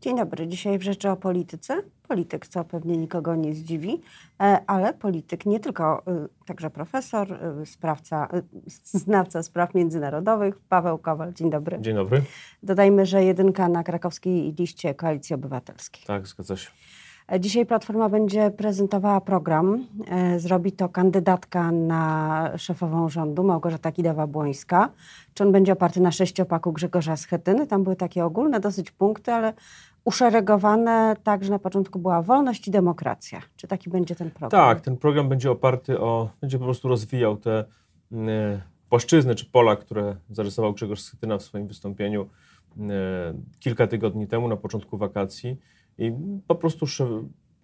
Dzień dobry. Dzisiaj w Rzeczy o Polityce. Polityk, co pewnie nikogo nie zdziwi, e, ale polityk nie tylko, e, także profesor, e, sprawca, znawca spraw międzynarodowych, Paweł Kowal. Dzień dobry. Dzień dobry. Dodajmy, że jedynka na krakowskiej liście Koalicji Obywatelskiej. Tak, zgadza się. Dzisiaj Platforma będzie prezentowała program. Zrobi to kandydatka na szefową rządu, Małgorzata Kidawa-Błońska. Czy on będzie oparty na sześciopaku Grzegorza Schetyny? Tam były takie ogólne dosyć punkty, ale uszeregowane tak, że na początku była wolność i demokracja. Czy taki będzie ten program? Tak, ten program będzie oparty o, będzie po prostu rozwijał te y, płaszczyzny czy pola, które zarysował Grzegorz Schetyna w swoim wystąpieniu y, kilka tygodni temu na początku wakacji i po prostu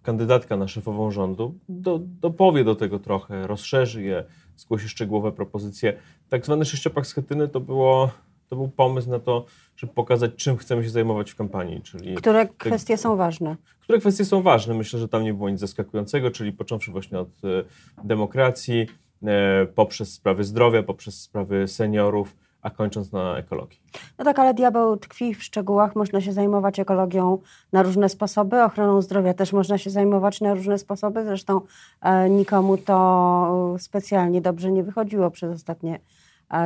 kandydatka na szefową rządu do, dopowie do tego trochę, rozszerzy je, zgłosi szczegółowe propozycje. Tak zwany sześciopak Schetyny to było to był pomysł na to, żeby pokazać, czym chcemy się zajmować w kampanii. Czyli które te, kwestie są ważne? Które kwestie są ważne? Myślę, że tam nie było nic zaskakującego, czyli począwszy właśnie od e, demokracji, e, poprzez sprawy zdrowia, poprzez sprawy seniorów, a kończąc na ekologii. No tak, ale diabeł tkwi w szczegółach. Można się zajmować ekologią na różne sposoby, ochroną zdrowia też można się zajmować na różne sposoby. Zresztą e, nikomu to specjalnie dobrze nie wychodziło przez ostatnie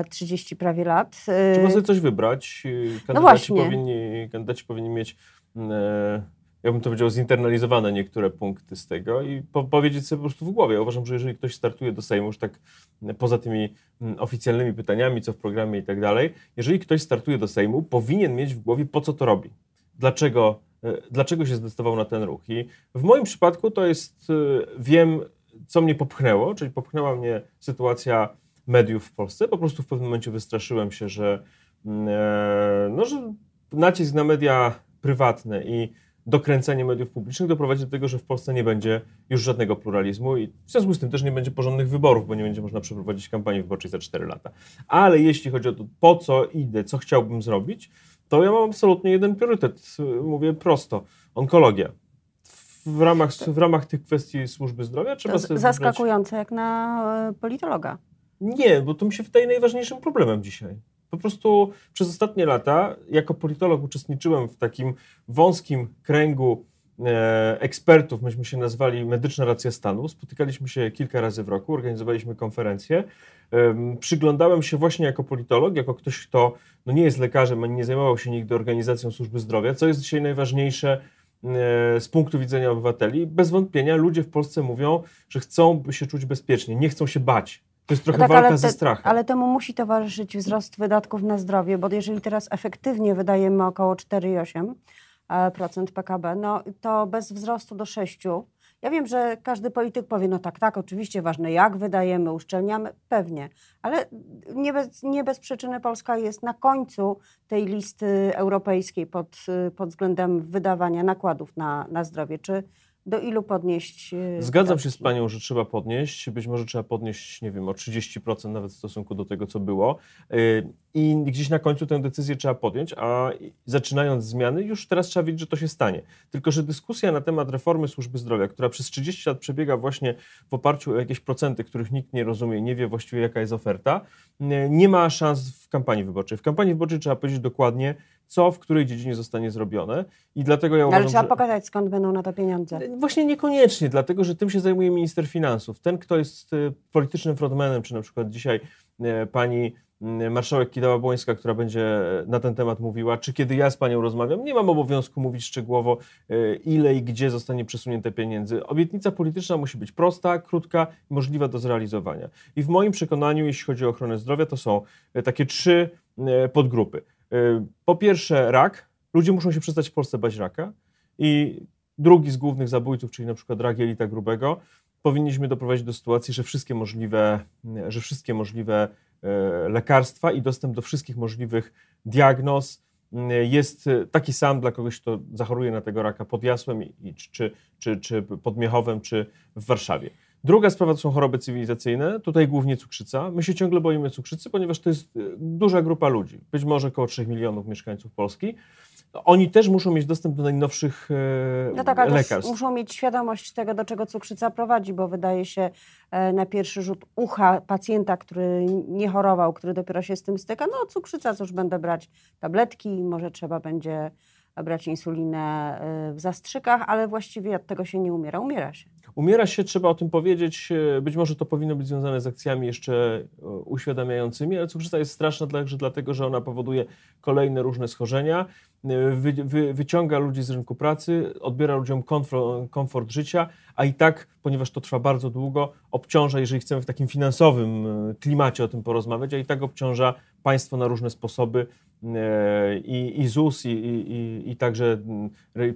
30 prawie lat. Trzeba sobie coś wybrać. Kandydaci, no właśnie. Powinni, kandydaci powinni mieć, e, ja bym to powiedział, zinternalizowane niektóre punkty z tego i po, powiedzieć sobie po prostu w głowie. Ja uważam, że jeżeli ktoś startuje do Sejmu, już tak poza tymi oficjalnymi pytaniami, co w programie i tak dalej, jeżeli ktoś startuje do Sejmu, powinien mieć w głowie, po co to robi. Dlaczego, dlaczego się zdecydował na ten ruch. I w moim przypadku to jest, wiem, co mnie popchnęło, czyli popchnęła mnie sytuacja mediów w Polsce. Po prostu w pewnym momencie wystraszyłem się, że, mm, e, no, że nacisk na media prywatne i dokręcenie mediów publicznych doprowadzi do tego, że w Polsce nie będzie już żadnego pluralizmu i w związku z tym też nie będzie porządnych wyborów, bo nie będzie można przeprowadzić kampanii wyborczej za 4 lata. Ale jeśli chodzi o to, po co idę, co chciałbym zrobić, to ja mam absolutnie jeden priorytet. Mówię prosto. Onkologia. W ramach, w ramach tych kwestii służby zdrowia trzeba to sobie Zaskakujące wybrać... jak na e, politologa. Nie, bo to mi się wydaje najważniejszym problemem dzisiaj. Po prostu przez ostatnie lata, jako politolog, uczestniczyłem w takim wąskim kręgu e, ekspertów, myśmy się nazwali Medyczna Racja Stanu. Spotykaliśmy się kilka razy w roku, organizowaliśmy konferencje. Przyglądałem się właśnie jako politolog, jako ktoś, kto no nie jest lekarzem, ani nie zajmował się nigdy organizacją służby zdrowia, co jest dzisiaj najważniejsze e, z punktu widzenia obywateli. Bez wątpienia ludzie w Polsce mówią, że chcą się czuć bezpiecznie, nie chcą się bać. To jest trochę no tak, walka ze strachem. Ale temu musi towarzyszyć wzrost wydatków na zdrowie, bo jeżeli teraz efektywnie wydajemy około 4,8% PKB, no to bez wzrostu do 6%, ja wiem, że każdy polityk powie, no tak, tak, oczywiście ważne jak wydajemy, uszczelniamy, pewnie, ale nie bez, nie bez przyczyny Polska jest na końcu tej listy europejskiej pod, pod względem wydawania nakładów na, na zdrowie. Czy do ilu podnieść? E, Zgadzam się z Panią, że trzeba podnieść. Być może trzeba podnieść, nie wiem, o 30% nawet w stosunku do tego, co było. E, I gdzieś na końcu tę decyzję trzeba podjąć, a zaczynając zmiany, już teraz trzeba wiedzieć, że to się stanie. Tylko, że dyskusja na temat reformy służby zdrowia, która przez 30 lat przebiega właśnie w oparciu o jakieś procenty, których nikt nie rozumie, nie wie właściwie, jaka jest oferta, nie ma szans w kampanii wyborczej. W kampanii wyborczej trzeba powiedzieć dokładnie, co w której dziedzinie zostanie zrobione. I dlatego ja uważam, Ale trzeba że... pokazać, skąd będą na to pieniądze. Właśnie niekoniecznie, dlatego że tym się zajmuje minister finansów. Ten, kto jest y, politycznym frontmanem, czy na przykład dzisiaj y, pani y, marszałek Kidawa-Błońska, która będzie na ten temat mówiła, czy kiedy ja z panią rozmawiam, nie mam obowiązku mówić szczegółowo, ile i gdzie zostanie przesunięte pieniędzy. Obietnica polityczna musi być prosta, krótka i możliwa do zrealizowania. I w moim przekonaniu, jeśli chodzi o ochronę zdrowia, to są takie trzy podgrupy. Po pierwsze, rak. Ludzie muszą się przestać w Polsce bać raka. I drugi z głównych zabójców, czyli na przykład rak jelita grubego, powinniśmy doprowadzić do sytuacji, że wszystkie możliwe, że wszystkie możliwe e, lekarstwa i dostęp do wszystkich możliwych diagnoz jest taki sam dla kogoś, kto zachoruje na tego raka pod Jasłem, czy, czy, czy pod Miechowem, czy w Warszawie. Druga sprawa to są choroby cywilizacyjne, tutaj głównie cukrzyca. My się ciągle boimy cukrzycy, ponieważ to jest e, duża grupa ludzi, być może około 3 milionów mieszkańców Polski. Oni też muszą mieć dostęp do najnowszych e, no tak, ale lekarstw. muszą mieć świadomość tego, do czego cukrzyca prowadzi, bo wydaje się e, na pierwszy rzut ucha pacjenta, który nie chorował, który dopiero się z tym styka, no cukrzyca, cóż będę brać tabletki, może trzeba będzie brać insulinę y, w zastrzykach, ale właściwie od tego się nie umiera. Umiera się. Umiera się, trzeba o tym powiedzieć. e, Być może to powinno być związane z akcjami jeszcze e, uświadamiającymi, ale cukrzyca jest straszna także dlatego, że ona powoduje kolejne różne schorzenia, wy, wy, wyciąga ludzi z rynku pracy, odbiera ludziom komfort, komfort życia, a i tak, ponieważ to trwa bardzo długo, obciąża, jeżeli chcemy w takim finansowym e, klimacie o tym porozmawiać, a i tak obciąża państwo na różne sposoby e, i, i ZUS, i, i, i- także mm,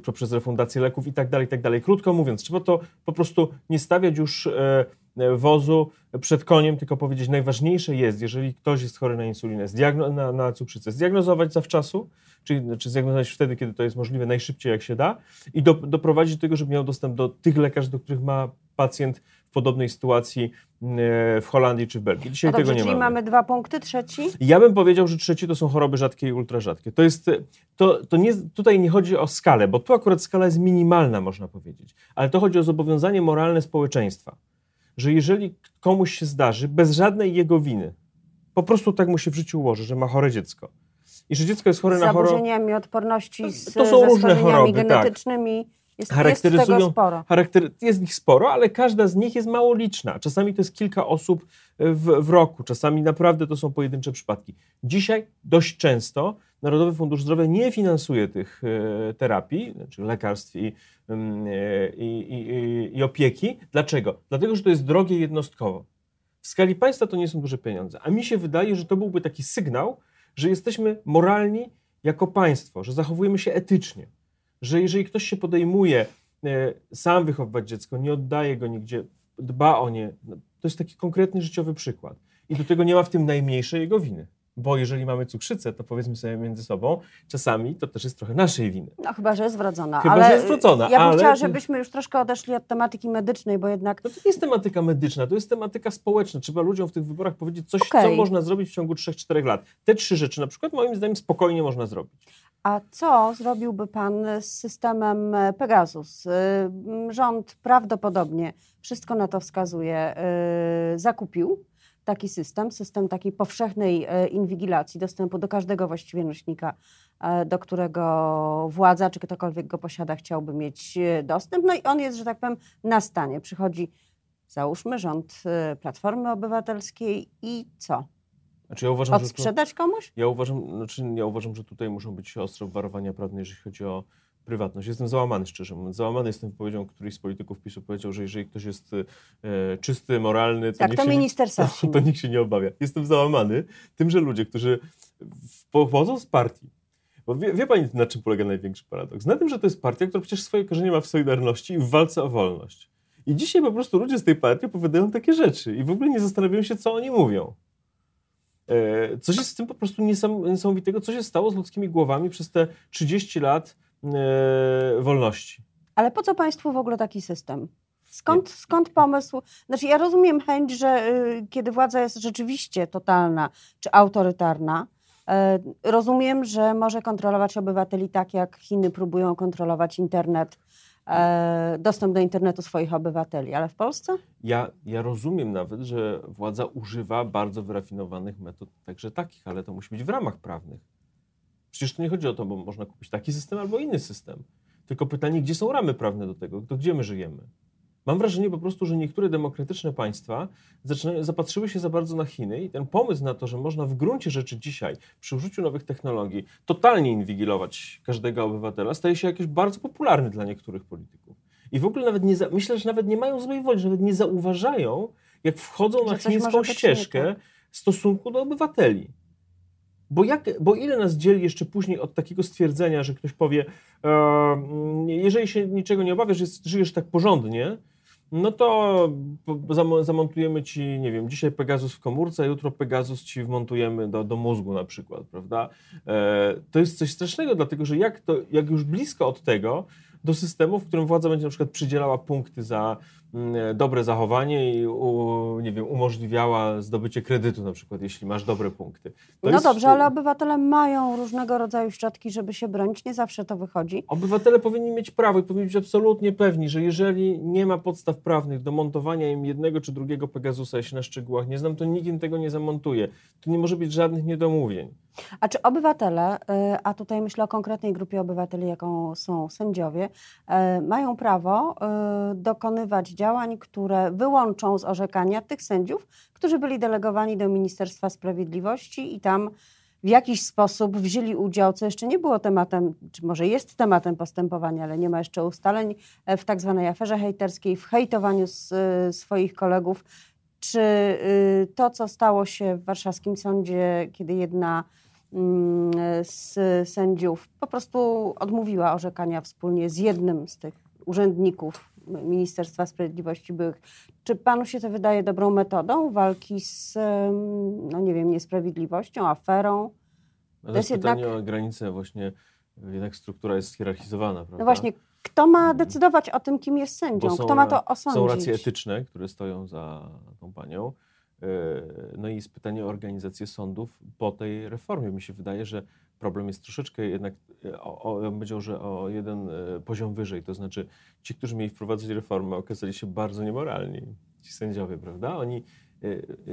poprzez refundację leków i tak dalej, i tak dalej. Krótko mówiąc, trzeba to po prostu nie stawiać już e, e, wozu przed koniem, tylko powiedzieć, najważniejsze jest, jeżeli ktoś jest chory na insulinę, na, na cukrzycę, zdiagnozować zawczasu, czyli czy zdiagnozować wtedy, kiedy to jest możliwe, najszybciej jak się da i do, doprowadzić do tego, żeby miał dostęp do tych lekarzy, do których ma pacjent w podobnej sytuacji e, w Holandii czy w Belgii. Dzisiaj No dobrze, tego nie czyli mamy. mamy dwa punkty, trzeci. Ja bym powiedział, że trzeci to są choroby rzadkie i ultrarzadkie. To jest, to, to nie, tutaj nie chodzi o skalę, bo tu akurat skala jest minimalna, można powiedzieć, ale to chodzi o zobowiązanie moralne społeczeństwa, że jeżeli komuś się zdarzy, bez żadnej jego winy, po prostu tak mu się w życiu ułoży, że ma chore dziecko i że dziecko jest chore na chorobę, zaburzeniami odporności, z, To są różne choroby, tak. genetycznymi. Jest, jest Charakteryzują- tego sporo. Charakter, jest ich sporo, ale każda z nich jest mało liczna. Czasami to jest kilka osób w, w roku, czasami naprawdę to są pojedyncze przypadki. Dzisiaj dość często Narodowy Fundusz Zdrowia nie finansuje tych e, terapii, znaczy lekarstw i, e, i, i opieki. Dlaczego? Dlatego, że to jest drogie jednostkowo. W skali państwa to nie są duże pieniądze. A mi się wydaje, że to byłby taki sygnał, że jesteśmy moralni jako państwo, że zachowujemy się etycznie że jeżeli ktoś się podejmuje e, sam wychowywać dziecko, nie oddaje go nigdzie, dba o nie, no, to jest taki konkretny życiowy przykład. I do tego nie ma w tym najmniejszej jego winy. Bo jeżeli mamy cukrzycę, to powiedzmy sobie między sobą, czasami to też jest trochę naszej winy. No chyba, że jest wrodzona. Chyba, ale że jest wrodzona, Ja bym ale- chciała, żebyśmy już troszkę odeszli od tematyki medycznej, bo jednak No to nie jest tematyka medyczna, to jest tematyka społeczna. Trzeba ludziom w tych wyborach powiedzieć coś, co Okej. można zrobić w ciągu 3-4 lat. Te trzy rzeczy na przykład moim zdaniem spokojnie można zrobić. A co zrobiłby pan z systemem e, Pegasus? M, Rząd prawdopodobnie, wszystko na to wskazuje, y, zakupił taki system, system takiej powszechnej e, inwigilacji, dostępu do każdego właściwie nośnika, e, do którego władza, czy ktokolwiek go posiada, chciałby mieć e, dostęp. No i on jest, że tak powiem, na stanie. Przychodzi, załóżmy, rząd Platformy Obywatelskiej i co? Znaczy ja uważam, że to... Odsprzedać komuś? Ja uważam, znaczy ja uważam, że tutaj muszą być ostre obwarowania prawne, jeżeli chodzi o prywatność. Jestem załamany, szczerze mówiąc. Załamany jestem wypowiedzią, któryś z polityków PiSu powiedział, że jeżeli ktoś jest e, czysty, moralny, to, Tak, niech to minister nie, to, to nikt się nie obawia. Jestem załamany tym, że ludzie, którzy pochodzą z partii, bo wie, wie pani, na czym polega największy paradoks? Na tym, że to jest partia, która przecież swoje korzenie ma w Solidarności i w walce o wolność. I dzisiaj po prostu ludzie z tej partii opowiadają takie rzeczy i w ogóle nie zastanawiają się, co oni mówią. E, Coś jest z tym po prostu niesam- niesamowitego, co się stało z ludzkimi głowami przez te 30 lat wolności. Ale po co państwu w ogóle taki system? Skąd, skąd pomysł? Znaczy, ja rozumiem chęć, że y, kiedy władza jest rzeczywiście totalna czy autorytarna, y, rozumiem, że może kontrolować obywateli tak, jak Chiny próbują kontrolować internet, y, dostęp do internetu swoich obywateli. Ale w Polsce? Ja, ja rozumiem nawet, że władza używa bardzo wyrafinowanych metod, także takich, ale to musi być w ramach prawnych. Przecież to nie chodzi o to, bo można kupić taki system albo inny system. Tylko pytanie, gdzie są ramy prawne do tego, to gdzie my żyjemy? Mam wrażenie po prostu, że niektóre demokratyczne państwa zaczynają, zapatrzyły się za bardzo na Chiny i ten pomysł na to, że można w gruncie rzeczy dzisiaj przy użyciu nowych technologii totalnie inwigilować każdego obywatela, staje się jakiś bardzo popularny dla niektórych polityków. I w ogóle nawet nie, za, myślę, że nawet nie mają złej woli, że nawet nie zauważają, jak wchodzą Że na chińską ścieżkę tak. w stosunku do obywateli. Bo, jak, bo ile nas dzieli jeszcze później od takiego stwierdzenia, że ktoś powie, e, jeżeli się niczego nie obawiasz, żyjesz tak porządnie, no to zamontujemy ci, nie wiem, dzisiaj Pegasus w komórce, jutro Pegasus ci wmontujemy do, do mózgu na przykład, prawda? E, to jest coś strasznego, dlatego że jak, to, jak już blisko od tego do systemu, w którym władza będzie na przykład przydzielała punkty za mm, dobre zachowanie i u, nie wiem, umożliwiała zdobycie kredytu na przykład, jeśli masz dobre punkty. To no dobrze, ale obywatele mają różnego rodzaju środki, żeby się bronić. Nie zawsze to wychodzi. Obywatele powinni mieć prawo i powinni być absolutnie pewni, że jeżeli nie ma podstaw prawnych do montowania im jednego czy drugiego Pegasusa, się na szczegółach nie znam, to nikt im tego nie zamontuje. Tu nie może być żadnych niedomówień. A czy obywatele, y, a tutaj myślę o konkretnej grupie obywateli, jaką są sędziowie, y, mają prawo y, dokonywać działań, które wyłączą z orzekania tych sędziów, którzy byli delegowani do Ministerstwa Sprawiedliwości i tam w jakiś sposób wzięli udział, co jeszcze nie było tematem, czy może jest tematem postępowania, ale nie ma jeszcze ustaleń, e, w tak zwanej aferze hejterskiej, w hejtowaniu z, swoich kolegów. Czy to, co stało się w warszawskim sądzie, kiedy jedna z sędziów po prostu odmówiła orzekania wspólnie z jednym z tych urzędników Ministerstwa Sprawiedliwości byłych. Czy panu się to wydaje dobrą metodą walki z, no nie wiem, niesprawiedliwością, aferą? To, to jest pytanie jednak... o granicę właśnie, jednak struktura jest hierarchizowana, prawda? No właśnie, kto ma mm. decydować o tym, kim jest sędzią? Kto ma to osądzić? Są racje etyczne, które stoją za tą panią. E, no i jest pytanie o organizację sądów po tej reformie. Mi się wydaje, że problem jest troszeczkę jednak, e, o, o, powiedział, że o jeden e, poziom wyżej. To znaczy ci, którzy mieli wprowadzać reformę, okazali się bardzo niemoralni. Ci sędziowie, prawda? Oni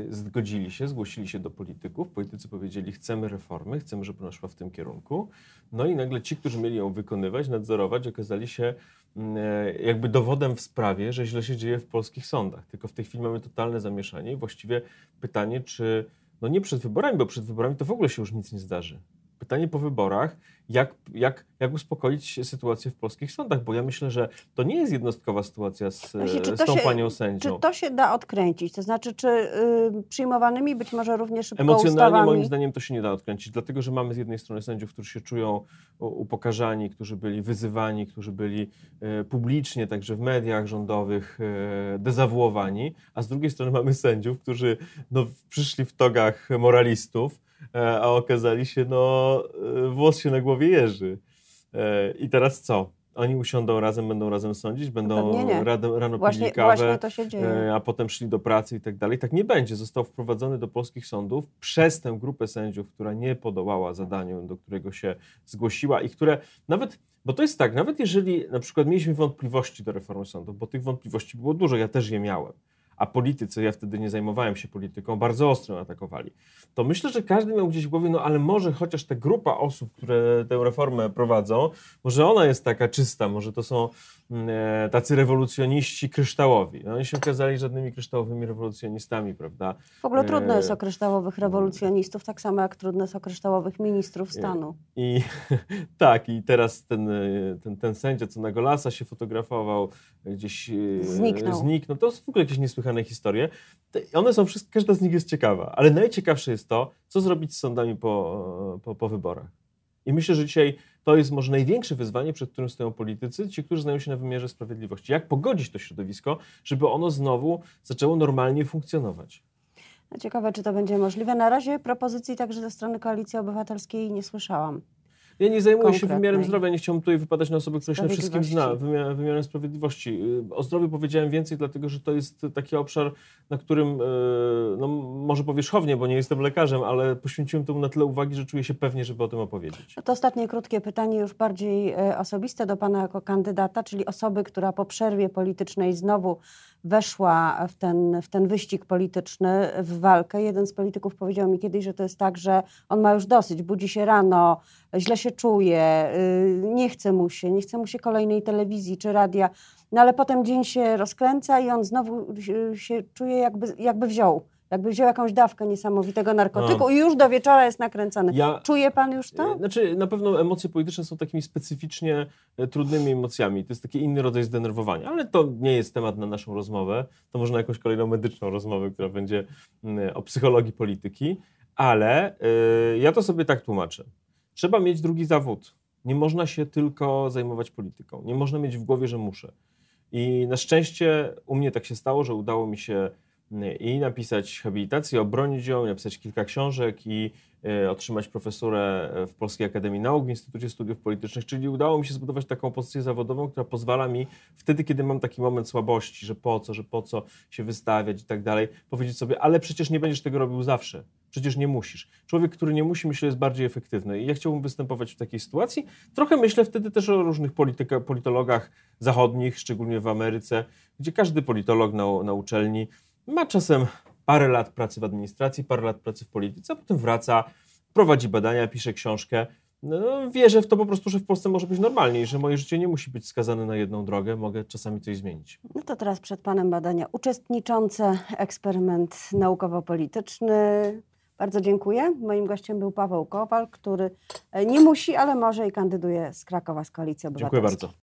zgodzili się, zgłosili się do polityków. Politycy powiedzieli, chcemy reformy, chcemy, żeby ona szła w tym kierunku. No i nagle ci, którzy mieli ją wykonywać, nadzorować, okazali się jakby dowodem w sprawie, że źle się dzieje w polskich sądach. Tylko w tej chwili mamy totalne zamieszanie i właściwie pytanie, czy no nie przed wyborami, bo przed wyborami to w ogóle się już nic nie zdarzy. Pytanie po wyborach, jak, jak, jak uspokoić sytuację w polskich sądach, bo ja myślę, że to nie jest jednostkowa sytuacja z, Właśnie, z tą się, panią sędzią. Czy to się da odkręcić? To znaczy, czy y, przyjmowanymi być może również szybko Emocjonalnie ustawami... moim zdaniem to się nie da odkręcić, dlatego, że mamy z jednej strony sędziów, którzy się czują upokarzani, którzy byli wyzywani, którzy byli y, publicznie, także w mediach rządowych y, dezawuowani, a z drugiej strony mamy sędziów, którzy no, przyszli w togach moralistów, E, a okazali się, no, włos się na głowie jeży. E, I teraz co? Oni usiądą razem, będą razem sądzić, będą rano, rano właśnie, kawę, a potem szli do pracy i tak dalej. Tak nie będzie. Został wprowadzony do polskich sądów przez tę grupę sędziów, która nie podołała zadaniu, do którego się zgłosiła i które nawet, bo to jest tak, nawet jeżeli na przykład mieliśmy wątpliwości do reformy sądów, bo tych wątpliwości było dużo, ja też je miałem, a politycy, ja wtedy nie zajmowałem się polityką, bardzo ostro atakowali, to myślę, że każdy miał gdzieś w głowie, no ale może chociaż ta grupa osób, które tę reformę prowadzą, może ona jest taka czysta, może to są mm, e, tacy rewolucjoniści kryształowi. No, oni się okazali żadnymi kryształowymi rewolucjonistami, prawda? W ogóle trudno jest e, o kryształowych rewolucjonistów, tak samo jak trudno jest o kryształowych ministrów e, stanu. I, tak, i teraz ten, ten, ten sędzia, co na Golasa się fotografował, gdzieś zniknął. zniknął. To jest w ogóle jakieś niesłychane historie. One są wszystkie, każda z nich jest ciekawa, ale najciekawsze jest to, co zrobić z sądami po, po, po wyborach. I myślę, że dzisiaj to jest może największe wyzwanie, przed którym stoją politycy, ci, którzy znają się na wymiarze sprawiedliwości. Jak pogodzić to środowisko, żeby ono znowu zaczęło normalnie funkcjonować? No ciekawe, czy to będzie możliwe. Na razie propozycji także ze strony Koalicji Obywatelskiej nie słyszałam. Ja nie zajmuję się wymiarem zdrowia, nie chciałbym tutaj wypadać na osobę, która się na wszystkim zna, wymiar, wymiarem sprawiedliwości. Y, o zdrowiu powiedziałem więcej, dlatego że to jest taki obszar, na którym, y, no może powierzchownie, bo nie jestem lekarzem, ale poświęciłem temu na tyle uwagi, że czuję się pewnie, żeby o tym opowiedzieć. To ostatnie krótkie pytanie, już bardziej y, osobiste do Pana jako kandydata, czyli osoby, która po przerwie politycznej znowu weszła w ten, w ten wyścig polityczny, w walkę. Jeden z polityków powiedział mi kiedyś, że to jest tak, że on ma już dosyć, budzi się rano, źle się czuje, y, nie chce mu się, nie chce mu się kolejnej telewizji czy radia, no ale potem dzień się rozkręca i on znowu się czuje jakby, jakby wziął jakby wziął jakąś dawkę niesamowitego narkotyku no. i już do wieczora jest nakręcony. Ja, Czuje pan już to? E, znaczy, na pewno emocje polityczne są takimi specyficznie e, trudnymi emocjami. To jest taki inny rodzaj zdenerwowania, ale to nie jest temat na naszą rozmowę. To może na jakąś kolejną medyczną rozmowę, która będzie mm, o psychologii polityki. Ale ja to sobie tak tłumaczę. Trzeba mieć drugi zawód. Nie można się tylko zajmować polityką. Nie można mieć w głowie, że muszę. I na szczęście u mnie tak się stało, że udało mi się i napisać habilitację, obronić ją, napisać kilka książek i e, otrzymać profesurę w Polskiej Akademii Nauk w Instytucie Studiów Politycznych, czyli udało mi się zbudować taką pozycję zawodową, która pozwala mi wtedy, kiedy mam taki moment słabości, że po co, że po co się wystawiać i tak dalej, powiedzieć sobie, ale przecież nie będziesz tego robił zawsze. Przecież nie musisz. Człowiek, który nie musi, myślę, jest bardziej efektywny. I ja chciałbym występować w takiej sytuacji. Trochę myślę wtedy też o różnych polityka, politologach zachodnich, szczególnie w Ameryce, gdzie każdy politolog na, na uczelni ma czasem parę lat pracy w administracji, parę lat pracy w polityce, a potem wraca prowadzi badania, pisze książkę. No, wierzę w to po prostu, że w Polsce może być normalniej, że moje życie nie musi być skazane na jedną drogę, mogę czasami coś zmienić. No to teraz przed Panem badania uczestniczące, eksperyment naukowo-polityczny. Bardzo dziękuję. Moim gościem był Paweł Kowal, który nie musi, ale może i kandyduje z Krakowa z Koalicji Obywatelskiej. Dziękuję bardzo.